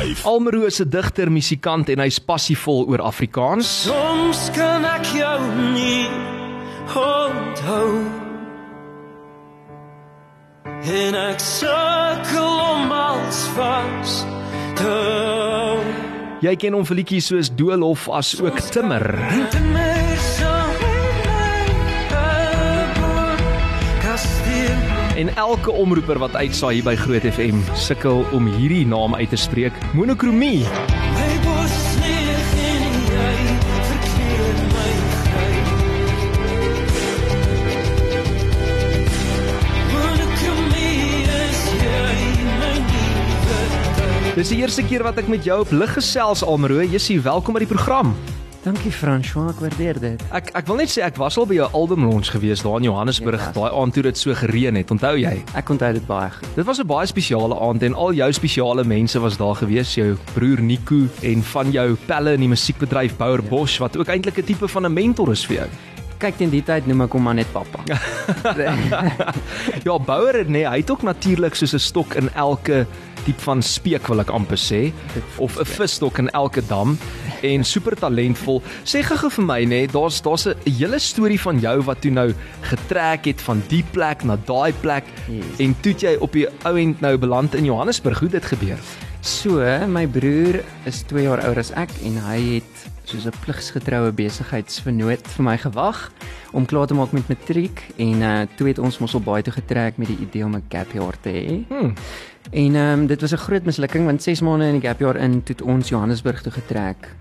Groot FM 90.5. Almero is 'n digter, musikant en hy's passievol oor Afrikaans. Soms kan ek jou nie onthou En ek sukkel om als vas te hou Jy ken hom vir liedjies soos Doolhof as ook Timmer. Te En elke omroeper wat uitsaai hier by Groot FM sukkel om hierdie naam uit te spreek. Monokromie. Dis die eerste keer wat ek met jou op lig gesels Almero. Jessie, welkom by die program. Dankie François, ek waardeer dit. Ek ek wil net sê ek was al by jou album launch gewees daar in Johannesburg, Ja. daai aand toe dit so gereën het. Onthou jy? Ek onthou dit baie goed. Dit was 'n baie spesiale aand en al jou spesiale mense was daar gewees, jou broer Nico en van jou pelle in die musiekbedryf Bouer Bosch wat ook eintlik 'n tipe van 'n mentor is vir jou. Kyk teen die tyd noem ek hom maar net pappa. Ja, Bouer het nee, hy het ook natuurlik soos 'n stok in elke tipe van speek wil ek amper sê of 'n visstok in elke dam en super talentvol. Sê gou vir my nê, daar's daar's 'n hele storie van jou wat toe nou getrek het van die plek na daai plek Yes. en toe jy op die ou end nou beland in Johannesburg. Hoe dit gebeur? So, my broer is 2 jaar ouer as ek en hy het soos 'n pligsgetroue besigheidsvernoot vir my gewag om klaar te maak met matriek en uh toe het ons mos op baie toe getrek met die idee om 'n gap year te hê. Hmm. En ehm um, dit was 'n groot mislukking want 6 maande in die gap year in toe het ons Johannesburg toe getrek.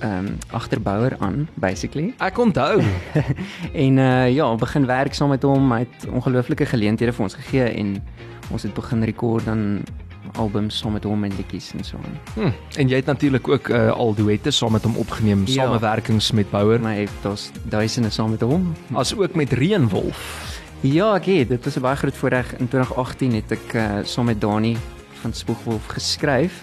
Ehm um, agter Bouwer aan basically. Ek onthou. En uh ja, begin werk saam met hom. Hy het ongelooflike geleenthede vir ons gegee en ons het begin rekord dan albums saam met hom en liedjies en so aan. Hm. En jy het natuurlik ook uh, al duette saam met hom opgeneem, Ja. samewerkings met Bouer, Maar hy het ons duisende saam met hom. as ook met Reënwolf. Ja, ek het, dit was 'n baie groot voorreg. In 2018 het ek uh saam met Dani van Spoegwolf geskryf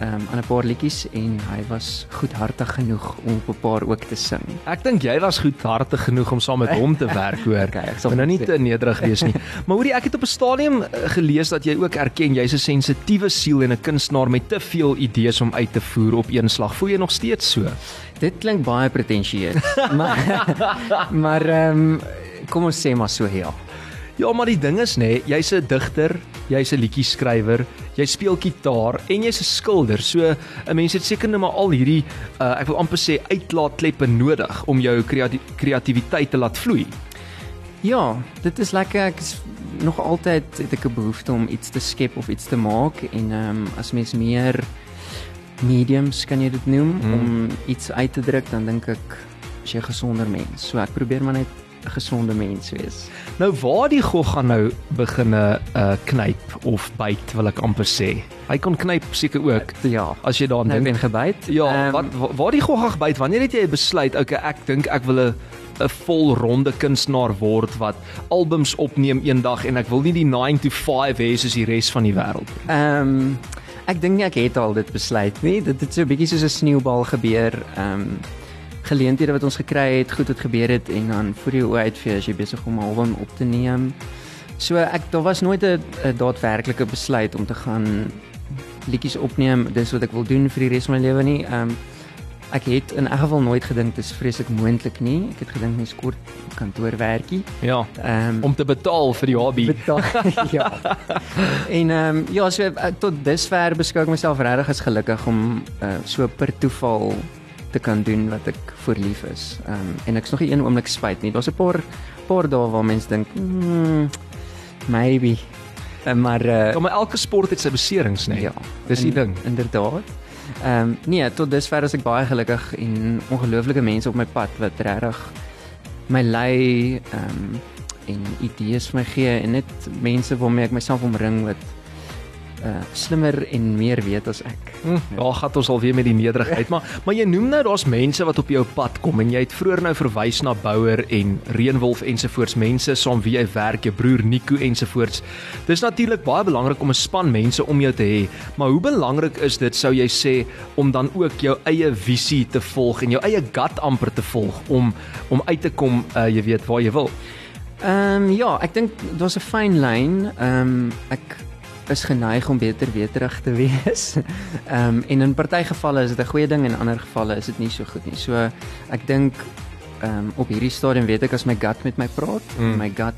um, aan 'n paar liedjies en hy was goedhartig genoeg om op 'n paar ook te sing. Ek dink jy was goedhartig genoeg om saam met hom te werk, hoor. Okay, ek sal nou nie te nederig wees nie. Maar hoorie, ek het op 'n stadium eh, gelees dat jy ook erken jy's 'n sensitiewe siel en 'n kunstenaar met te veel idees om uit te voer op een slag. Voel jy nog steeds so? Dit klink baie pretensieus. maar maar ehm um, kom ons sê maar so ja. Ja, maar die ding is nê, jy's 'n digter, jy's 'n liedjie skrywer, jy speel gitaar en jy's 'n skilder. So 'n mens het seker net maar al hierdie uh, ek wil amper sê uitlaatkleppe nodig om jou kreati kreatiwiteit te laat vloei. Ja, dit is lekker. Ek is nog altyd het ek 'n behoefte om iets te skep of iets te maak en ehm um, as mens meer mediums kan jy dit noem Mm. om iets uit te druk dan dink ek as jy 'n gesonder mens. So ek probeer maar net 'n gesonde mens wees. Nou waar die gog gaan nou beginne uh knyp of byt wil ek amper sê. Hy kon knyp seker ook Ja, as jy daaraan nou dink. ben gebyt. Ja, Ehm, wat wa- waar die gog byt? Wanneer het jy besluit okay, ek dink ek wil 'n 'n volronde kunstenaar word wat albums opneem eendag en ek wil nie die 9 to 5 hê soos die res van die wêreld nie. Ehm um, ek dink nie ek het al dit besluit nie. Dit het so 'n bietjie soos 'n sneeubal gebeur. Ehm um, geleenthede wat ons gekry het, goed wat gebeur het en dan voor jou oë uitvee as jy besig om 'n album op te neem. So ek daar was nooit 'n daadwerklike besluit om te gaan liedjies opneem. Dis wat ek wil doen vir die res van my lewe nie. Ehm um, ek het in elk geval nooit gedink dit is vreeslik moontlik nie. Ek het gedink mens kort kantoorwerkie. Ja, um, om te betaal vir die hobby. betaal. ja. En ehm um, ja, so uh, tot dusver beskou ek myself regtig as gelukkig om uh, so per toeval te kan doen wat ek voor lief is. Ehm um, en ek's nog nie een oomblik spyt nie. Daar's 'n paar paar dae waar mense dink, mm, maybe. Uh, maar uh, Ja, maar elke sport het sy beserings, nee. ja, Dis die in- ding. Inderdaad. Ehm um, nee, tot dusver is ek baie gelukkig en ongelooflike mense op my pad wat regtig my lei ehm um, en idees vir my gee en net mense waarmee ek myself omring wat uh slimmer en meer weet as ek. Hm, daar gaan ons alweer met die nederigheid, maar maar jy noem nou daar's mense wat op jou pad kom en jy het vroeër nou verwys na Bouer en Reënwolf ensovoorts, mense saam wie jy werk, jou broer Nico ensovoorts. Dis natuurlik baie belangrik om 'n span mense om jou te hê, maar hoe belangrik is dit sou jy sê om dan ook jou eie visie te volg en jou eie gut amper te volg om om uit te kom, uh, jy weet waar jy wil. Ehm um, ja, ek dink daar's 'n fyn lyn. Ehm um, ek is geneig om beter weterig te wees. Ehm um, en in party gevalle is dit 'n goeie ding en in ander gevalle is dit nie so goed nie. So ek dink ehm um, op hierdie stadium weet ek as my gut met my praat, Mm. my gut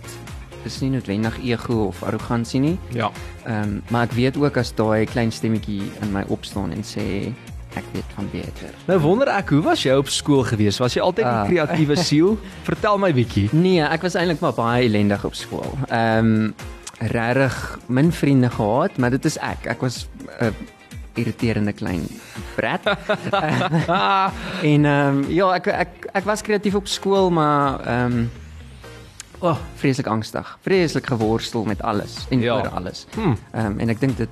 is nie noodwendig ego of arrogansie nie. Ja. Ehm um, maar ek weet ook as daai klein stemmetjie in my opstaan en sê ek weet van beter. Nou wonder ek, hoe was jy op skool gewees? Was jy altyd 'n Ah. kreatiewe siel? Vertel my bietjie. Nee, ek was eintlik maar baie ellendig op skool. Ehm um, regtig min vriende gehad, maar dit is ek. Ek was 'n irriterende klein brat. en ehm um, ja, ek ek ek was kreatief op skool, maar ehm um, oh, vreeslik angstig. Vreeslik geworstel met alles en Ja. oor alles. Hm. Ehm um, en ek dink dit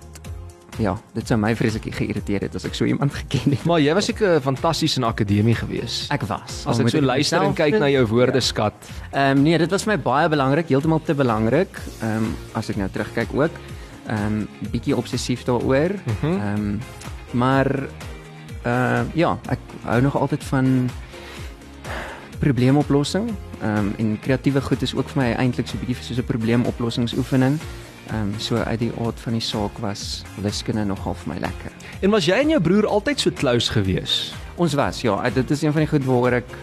ja, dit sou my vreeslik geïrriteer het as ek so iemand geken het. Maar jy was seker fantasties in akademie gewees. Ek was. As ek so luister en kyk na vind- jou woordeskat. Ehm um, nee, dit was vir my baie belangrik, heeltemal te belangrik. Ehm um, as ek nou terugkyk ook. Ehm um, bietjie obsessief daaroor. Ehm Mhm. um, maar uh ja, ek hou nog altyd van probleemoplossing. Ehm um, en kreatiewe goed is ook vir my eintlik so 'n bietjie soos 'n probleemoplossingsoefening. Ehm um, so uit die aard van die saak was wiskunde nogal vir my lekker. En was jy en jou broer altyd so close gewees? Ons was ja, dit is een van die goed waaroor ek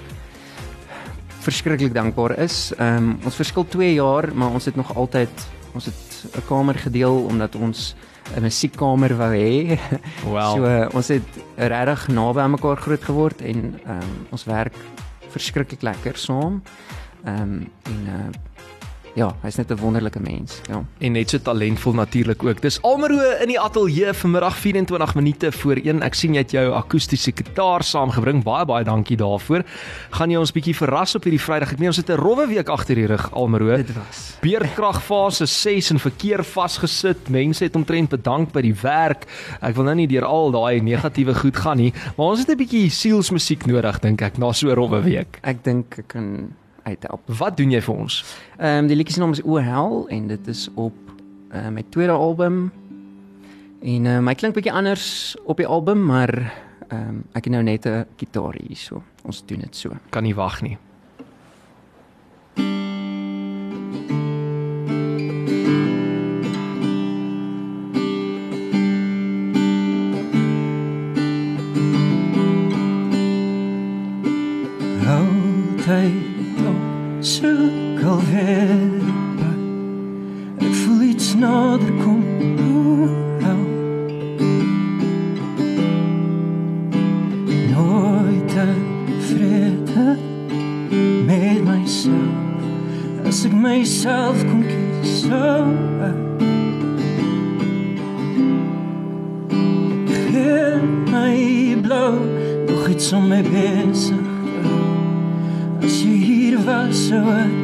verskriklik dankbaar is. Ehm um, ons verskil 2 jaar, maar ons het nog altyd ons het 'n kamer gedeel omdat ons 'n musiekkamer wou hê. Wel. So uh, ons het regtig naby aan mekaar groot geword en ehm um, ons werk verskriklik lekker saam. Ehm um, en uh, ja, hy's net 'n wonderlike mens. Ja. En net so talentvol natuurlik ook. Dis Almero in die ateljee vanmiddag 24 minute voor 1. Ek sien jy het jou akoestiese gitaar saamgebring. Baie baie dankie daarvoor. Gaan jy ons bietjie verras op hierdie Vrydag? Ek meen ons het 'n rowwe week agter die rug Almero. Dit was Beerdkrag fase 6 in verkeer vasgesit. Mense het omtrent bedank by die werk. Ek wil nou nie deur al daai negatiewe goed gaan nie, maar ons het 'n bietjie sielsmusiek nodig dink ek na so 'n rowwe week. ek dink ek kan uithelp. Wat doen jy vir ons? Ehm um, die liedjie se naam is O Hel en dit is op uh, my tweede album. En uh, my klink bietjie anders op die album, maar ehm um, ek het nou net 'n gitaar hier so. Ons doen dit so. Kan nie wag nie. Iets nader kom Hou Nooit tevrede met myself. As ek myself kon kies sou ek Geen my blou Nog iets om my hou As jy hier was sou ek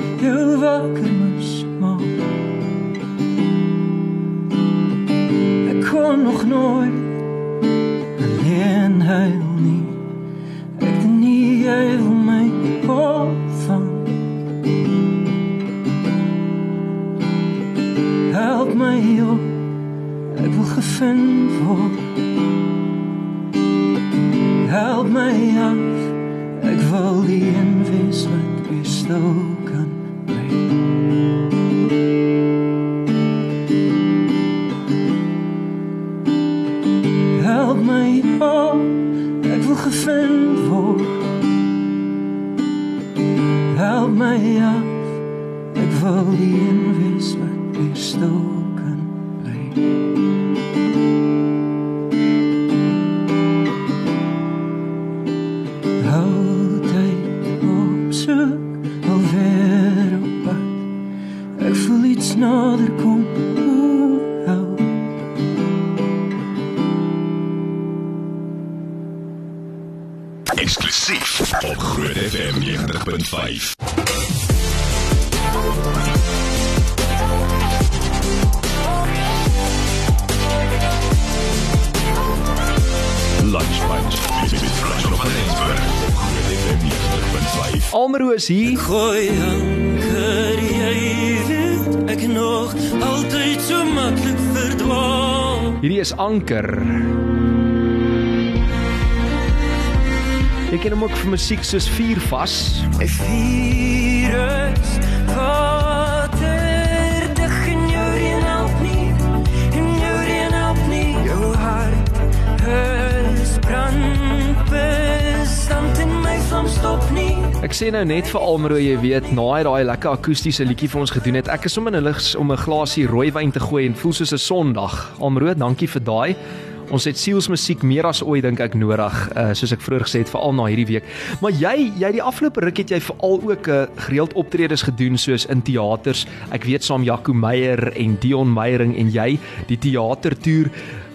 my af, ek wil die een wees wat weer stil Almero is hier. Gooi anker jy weet ek nog altyd so maklik verdwaal Hierdie is Anker. Ek ken hom ook vir musiek soos Vuur vas. My vuur is water sê nou net vir Almero, jy weet, na daai lekker akoestiese liedjie vir ons gedoen het. Ek is sommer lig om 'n glasie rooiwyn te gooi en voel soos 'n Sondag. Almero, dankie vir daai. Ons het sielsmusiek meer as ooit dink ek nodig, uh, soos ek vroeër gesê het, veral na hierdie week. Maar jy, jy die afgelope ruk het jy veral ook 'n uh, gereeld optredes gedoen soos in teaters. Ek weet saam Jaco Meyer en Dion Meyering en jy die teatertoer.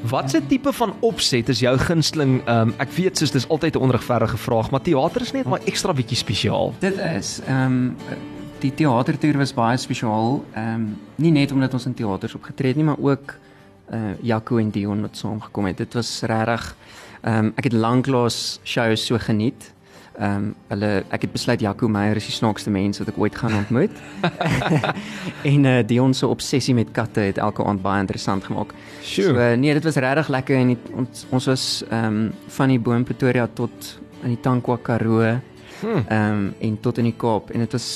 Watse tipe van opset is jou gunsteling? Um, ek weet soos dis altyd 'n onregverdige vraag, maar teater is net maar ekstra bietjie spesiaal. Dit is ehm um, die teatertoer was baie spesiaal. Ehm um, nie net omdat ons in teaters opgetree het nie, maar ook uh Jaco en Dion wat saamgekom het. Dit was regtig ehm um, ek het lanklaas shows so geniet. Ehm um, hulle ek het besluit Jaco Meyer is die snaakste mens wat ek ooit gaan ontmoet. en uh Dion se obsessie met katte het elke aand baie interessant gemaak. Sjoe. So uh, nee, dit was regtig lekker en die, ons ons was ehm um, van die Boom Pretoria tot in die Tankwa Karoo. Hmm. Ehm um, en tot in die Kaap en dit was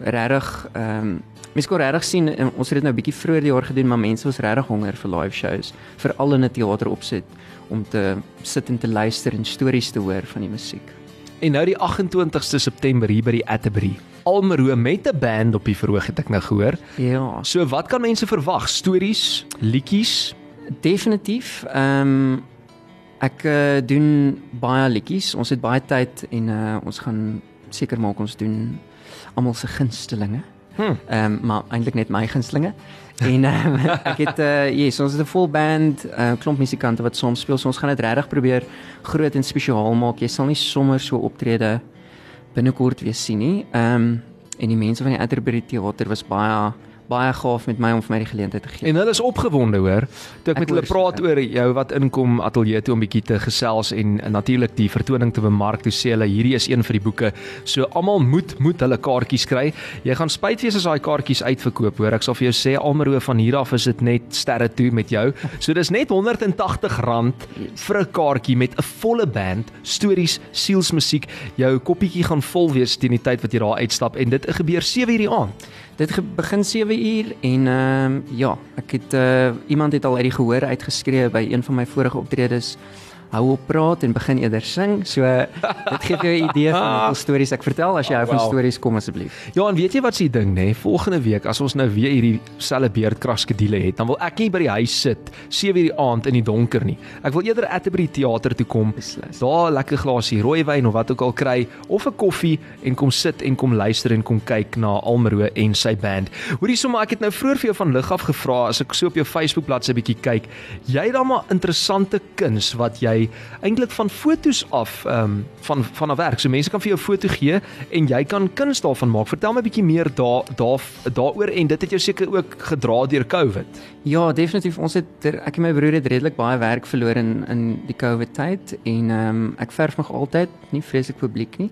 regtig ehm um, mens kon regtig sien en ons het dit nou bietjie vroeër die jaar gedoen maar mense was regtig honger vir live shows veral in 'n teater opset om te sit en te luister en stories te hoor van die musiek. En nou die 28ste September hier by die Atterbury. Almero met 'n band op die verhoog het ek nou gehoor. Ja, So wat kan mense verwag? Stories, liedjies? definitief. Ehm um, ek uh, doen baie liedjies. Ons het baie tyd en uh, ons gaan seker maak ons doen almal se gunstelinge. Hm. Ehm um, maar eintlik net my gunstelinge. En um, ek het uh yes, ons het 'n vol band, 'n uh, klomp musikante wat soms speel. So ons gaan dit regtig probeer groot en spesiaal maak. Jy sal nie sommer so optrede binnekort weer sien nie. Ehm um, en die mense van die Atterbury Theater was baie baie gaaf met my om vir my die geleentheid te gee. En hulle is opgewonde hoor. Toe ek, Ek met hulle praat ja. oor jou wat inkom ateljee toe om bietjie te gesels en, en natuurlik die vertoning te bemark, toe sê hulle hierdie is een vir die boeke. So almal moet moet hulle kaartjies kry. Jy gaan spyt wees as daai kaartjies uitverkoop, hoor. Ek sal vir jou sê Almero van hier af is dit net sterre toe met jou. So dis net R180 vir 'n kaartjie met 'n volle band, stories, sielsmusiek. Jou koppietjie gaan vol wees teen die tyd wat jy daar uitstap en dit gebeur 7:00 die aand. Dit begin 7 uur en ehm um, ja, ek het uh, iemand het al uit die gehoor uitgeskree by een van my vorige optredes. Hou op praat en begin eerder sing. So dit gee vir jou 'n idee van hoeveel stories ek vertel as jy hou van Wow. stories kom asseblief. Ja, en weet jy wat se ding nê? Volgende week as ons nou weer hierdie selfe beerdkrag skedule het, dan wil ek nie by die huis sit 7:00 die aand in die donker nie. Ek wil eerder Atterbury teater toe kom. Beslis. Daar 'n lekker glasie rooiwyn of wat ook al kry of 'n koffie en kom sit en kom luister en kom kyk na Almero en sy band. Hoorie sommer ek het nou vroeër vir jou van lig af gevra as ek so op jou Facebook bladsy bietjie kyk. Jy het dan maar interessante kuns wat jy eintlik van fotos af ehm um, van van 'n werk. So mense kan vir jou 'n foto gee en jy kan kuns daarvan maak. Vertel my bietjie meer daar daar daaroor en dit het jou seker ook gedra deur COVID. Ja, definitief. Ons het er, ek en my broer het redelik baie werk verloor in in die COVID tyd en ehm um, ek verf nog altyd, nie vreeslik publiek nie.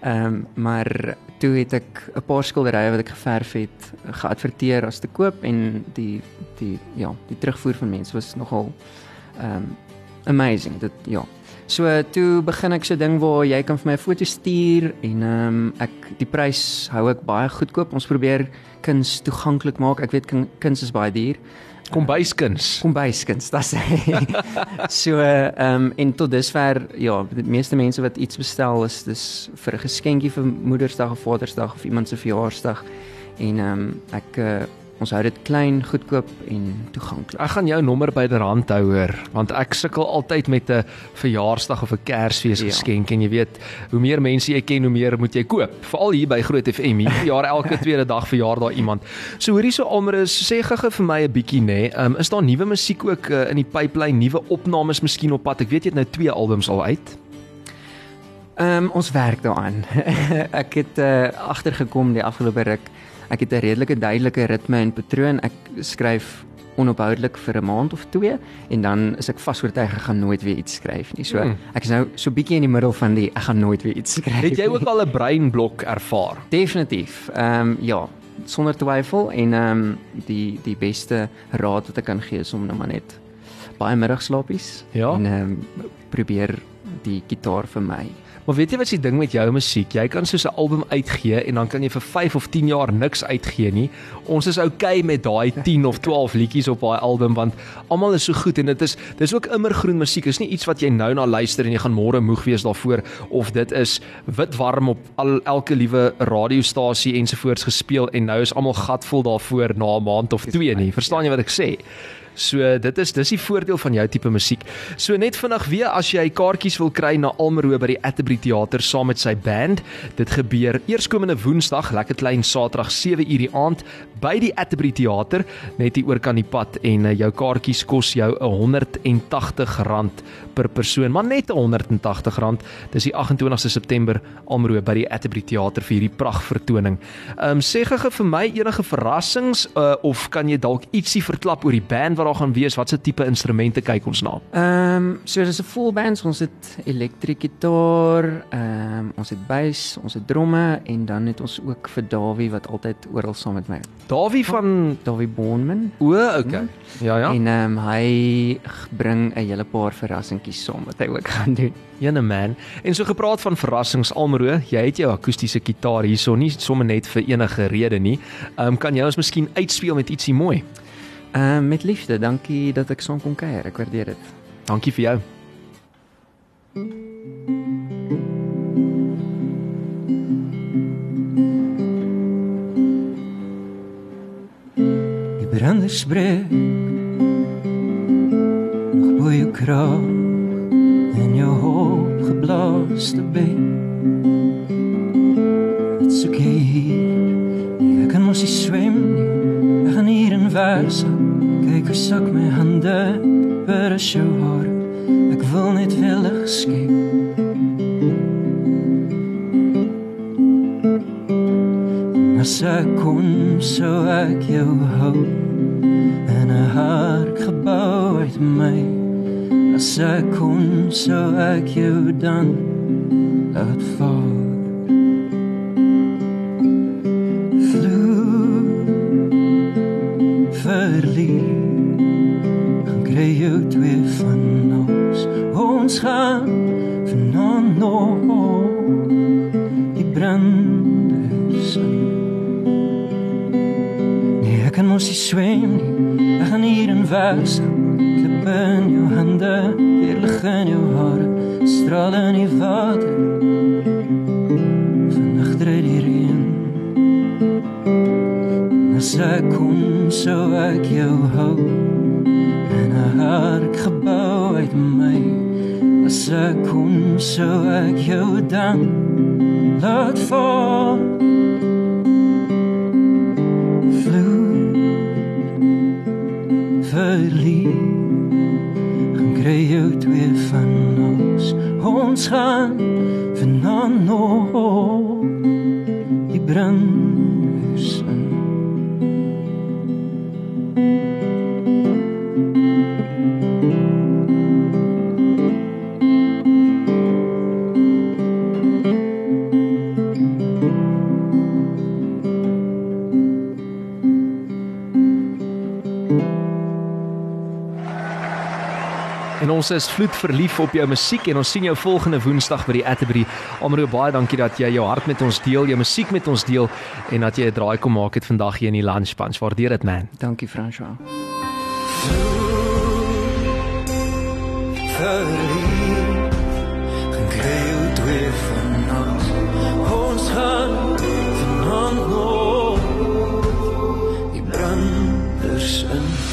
Ehm um, maar toe het ek 'n paar skilderye wat ek geverf het geadverteer as te koop en die die ja, die terugvoer van mense was nogal ehm um, amazing. Dit ja. So toe begin ek so ding waar jy kan vir my 'n foto stuur en ehm um, ek die prys hou ek baie goedkoop. Ons probeer kuns toeganklik maak. Ek weet kun- kuns is baie duur. Kombuiskuns. Kombuiskuns, dis so ehm um, en tot dusver ja, die meeste mense wat iets bestel is dis vir 'n geskenkie vir Moedersdag of Vadersdag of iemand se verjaarsdag en ehm um, ek uh, ons hou dit klein, goedkoop en toeganklik. Ek gaan jou nommer byderhand hou hoor, want ek sukkel altyd met 'n verjaarsdag of 'n Kersfees Ja. geskenk en jy weet, hoe meer mense jy ken, hoe meer moet jy koop. Veral hier by Groot FM. Hierdie jaar elke tweede dag verjaar daar iemand. So hoorie so Almer is sê gou-gou vir my 'n bietjie nê. Um, is daar nuwe musiek ook uh, in die pipeline, nuwe opnames miskien op pad? Ek weet jy het nou twee albums al uit. Ehm um, ons werk daaraan. ek het uh, agtergekom die afgelope ruk. Ek het 'n redelike duidelike ritme en patroon. Ek skryf onophoudelik vir 'n maand of twee en dan is ek vasoortuig ek gaan nooit weer iets skryf nie. So Hmm. ek is nou so bietjie in die middel van die ek gaan nooit weer iets skryf. Het jy ook al 'n breinblok ervaar? Definitief. Ehm um, ja, sonder twyfel en ehm um, die die beste raad wat ek kan gee is om nou maar net baie middagslapies Ja. en ehm um, probeer die gitaar vir my. Maar weet jy wat se ding met jou musiek? Jy kan soos 'n album uitgee en dan kan jy vir 5 of 10 jaar niks uitgee nie. Ons is okay met daai 10 of 12 liedjies op daai album want almal is so goed en dit is dis ook immergroen musiek. Is nie iets wat jy nou na luister en jy gaan môre moeg wees daarvoor of dit is wit warm op al elke liewe radiostasie ensovoorts gespeel en nou is almal gatvol daarvoor na 'n maand of 2 nie. Verstaan jy wat ek sê? So dit is dis die voordeel van jou tipe musiek. So net vinnig weer as jy kaartjies wil kry na Almero by die Atterbury Theater saam met sy band. Dit gebeur eerskomende Woensdag, lekker klein Saterdag 7uur die aand by die Atterbury Theater net hier oor kan die pad en uh, jou kaartjies kos jou R180 per persoon, maar net R180. Dis die 28ste September Almero by die Atterbury Theater vir hierdie pragtvertoning. Ehm um, sê gou vir my enige verrassings uh, of kan jy dalk ietsie verklap oor die band wat daar gaan wees? Watse tipe instrumente kyk ons na? Ehm um, so dis 'n full band, ons het elektriese gitaar, ehm um, ons het bass, ons het dromme en dan het ons ook vir Dawie wat altyd oral saam met my. Dawie van Dawie Bonman. O, okay. Ja ja. En ehm um, hy bring 'n hele paar verrassingkies saam wat hy ook gaan doen. Jene man. En so gepraat van verrassings Almero, jy het jou akoestiese gitaar hierso nie sommer net vir enige rede nie. Ehm um, kan jy ons miskien uitspeel met ietsie mooi? Ehm uh, met liefde, dankie dat ek saam kon kuier. Ek waardeer dit. Dankie vir jou. Die branders breek nog bo jou kraag en jou hoop geblaaste been. Dit soek jy hier, nee, ek kan mos nie swem nie. Ek gaan hier in verse, kyk hoe sak my hande per jou haar. Ek wil net willig skep. As ek kon sou ek jou hou en 'n hart gebou uit my As ek kon sou ek jou dan kan mos nie swem nie. Ek gaan hier in vers. Klippe in jou hande, weer lig in jou hare, strale in die water. Vannacht dry die reën. As ek kon sou ek jou hou en 'n hart gebou uit my. As ek kon sou ek jou dan laat val. Verlief. Gaan kry jou twee van ons ons gaan vanaand nog. Die branders ons is vloed verlief op jou musiek en ons sien jou volgende Woensdag by die Atterbury. Almero baie dankie dat jy jou hart met ons deel, jou musiek met ons deel en dat jy 'n draai kom maak het vandag hier in die Lunch Punch. Waardeer dit man. Dankie François. verlief gaan kry jou twee van ons ons gaan vanaand nog die branders in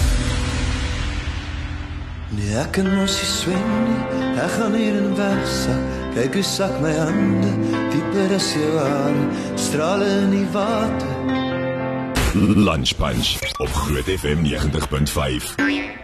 Nee, ek kan mos nie swem nie Ek gaan hier in wegsak Kyk hoe sak my hande Dieper as jou hare. Strale in die water. Lunch Punch op Groot FM 90.5.